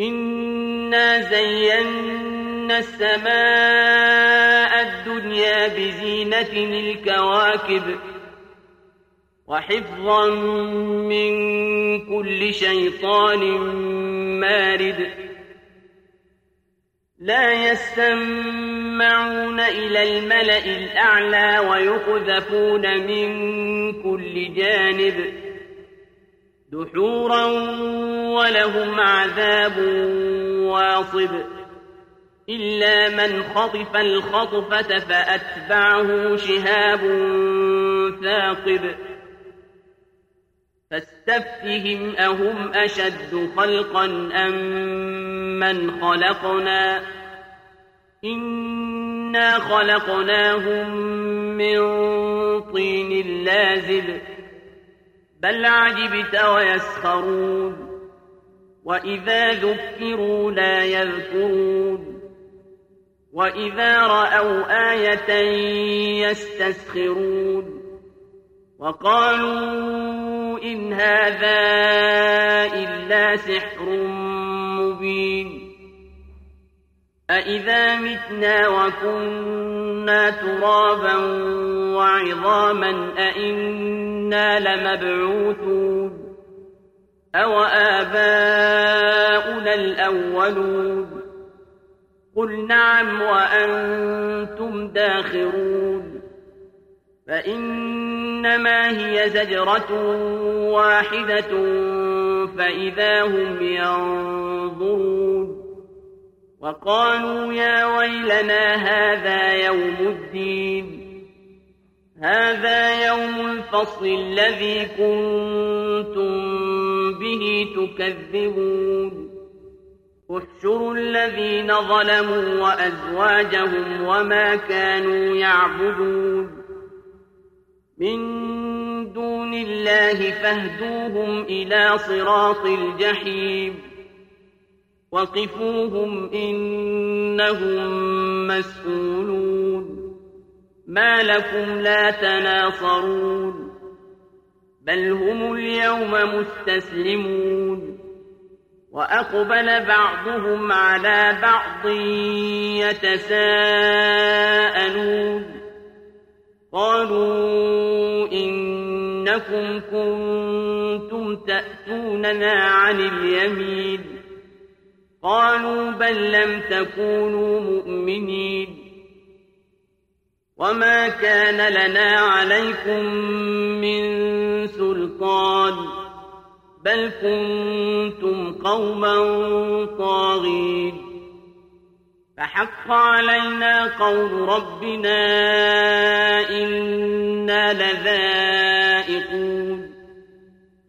إنا زينا السماء الدنيا بزينة الكواكب وحفظا من كل شيطان مارد لا يسمعون إلى الملأ الأعلى ويقذفون من كل جانب دحورا ولهم عذاب واصب إلا من خطف الخطفة فأتبعه شهاب ثاقب فاستفتهم أهم أشد خلقا أم من خلقنا إنا خلقناهم من طين لازب بل عجبت ويسخرون وإذا ذكروا لا يذكرون وإذا رأوا آية يستسخرون وقالوا إن هذا إلا سحر مبين أإذا متنا وكنا ترابا وعظاما أإنا لمبعوثون أو آباؤنا الأولون قل نعم وأنتم داخرون فإنما هي زجرة واحدة فإذا هم ينظرون وقالوا يا ويلنا هذا يوم الدين. هذا يوم الفصل الذي كنتم به تكذبون. احشروا الذين ظلموا وأزواجهم وما كانوا يعبدون. من دون الله فاهدوهم إلى صراط الجحيم. وقفوهم إنهم مسؤولون ما لكم لا تناصرون بل هم اليوم مستسلمون وأقبل بعضهم على بعض يتساءلون قالوا إنكم كنتم تأتوننا عن اليمين قالوا بل لم تكونوا مؤمنين وما كان لنا عليكم من سلطان بل كنتم قوما طاغين فحق علينا قول ربنا إنا لذائقون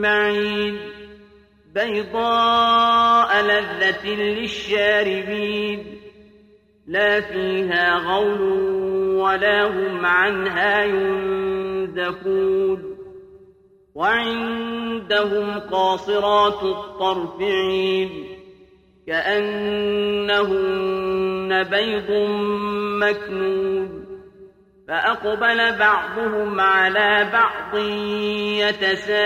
معين بيضاء لذة للشاربين. لا فيها غول ولا هم عنها ينزفون. وعندهم قاصرات الطرف عين كأنهن بيض مكنون. فأقبل بعضهم على بعض يتساءلون.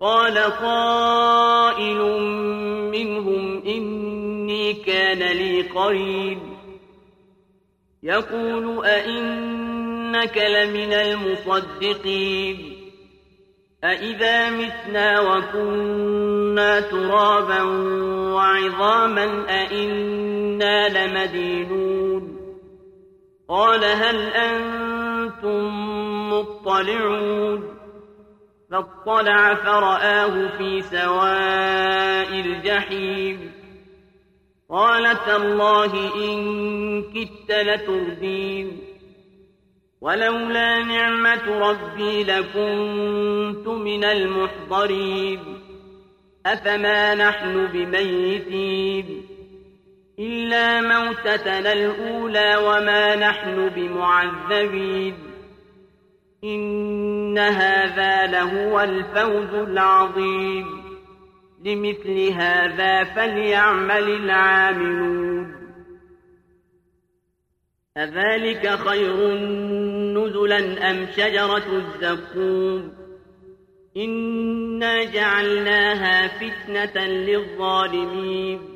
قال قائل منهم إني كان لي قريب. يقول أئنك لمن المصدقين. أئذا متنا وكنا ترابا وعظاما أئنا لمدينون. قال هل أنتم مطلعون؟ فاطلع فرآه في سواء الجحيم. قال تالله إن كدت لتردين. ولولا نعمة ربي لكنت من المحضرين. أفما نحن بميتين؟ إلا موتتنا الأولى وما نحن بمعذبين إن هذا لهو الفوز العظيم لمثل هذا فليعمل العاملون أذلك خير نزلا أم شجرة الزقوم إنا جعلناها فتنة للظالمين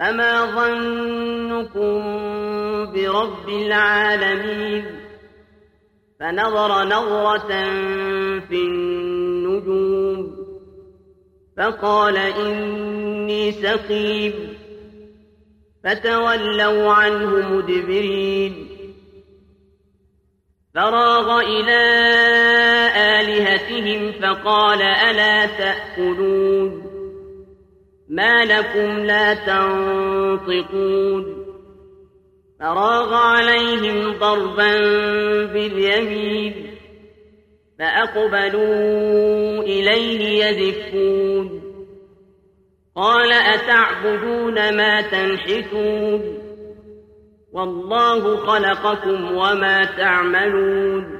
فما ظنكم برب العالمين فنظر نظرة في النجوم فقال إني سقيم فتولوا عنه مدبرين فراغ إلى آلهتهم فقال ألا تأكلون ما لكم لا تنطقون فراغ عليهم ضربا باليمين فأقبلوا إليه يزفون قال أتعبدون ما تنحتون والله خلقكم وما تعملون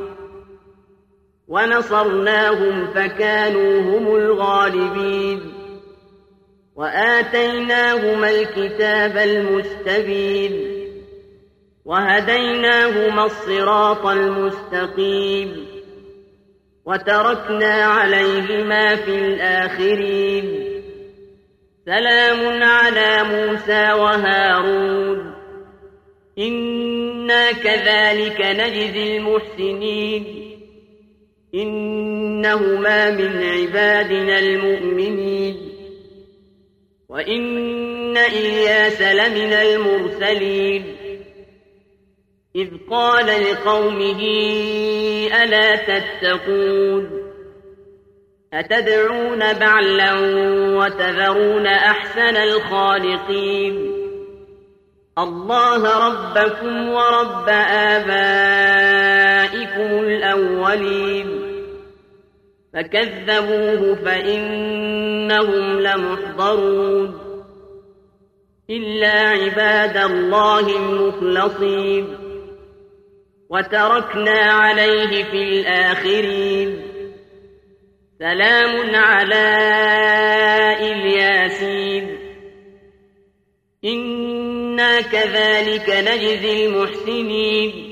ونصرناهم فكانوا هم الغالبين. وآتيناهما الكتاب المستبين. وهديناهما الصراط المستقيم. وتركنا عليهما في الآخرين. سلام على موسى وهارون. إنا كذلك نجزي المحسنين. إنهما من عبادنا المؤمنين. وإن إلياس لمن المرسلين. إذ قال لقومه ألا تتقون؟ أتدعون بعلا وتذرون أحسن الخالقين؟ الله ربكم ورب آبائكم الأولين. فكذبوه فإنهم لمحضرون إلا عباد الله المخلصين وتركنا عليه في الآخرين سلام على الياسين إنا كذلك نجزي المحسنين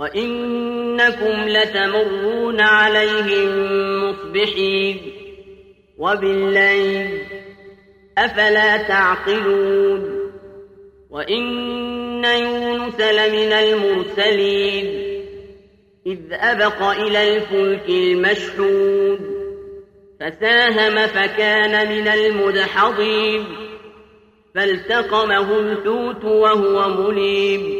وإنكم لتمرون عليهم مصبحين وبالليل أفلا تعقلون وإن يونس لمن المرسلين إذ أبق إلى الفلك المشحود فساهم فكان من المدحضين فالتقمه الحوت وهو مليم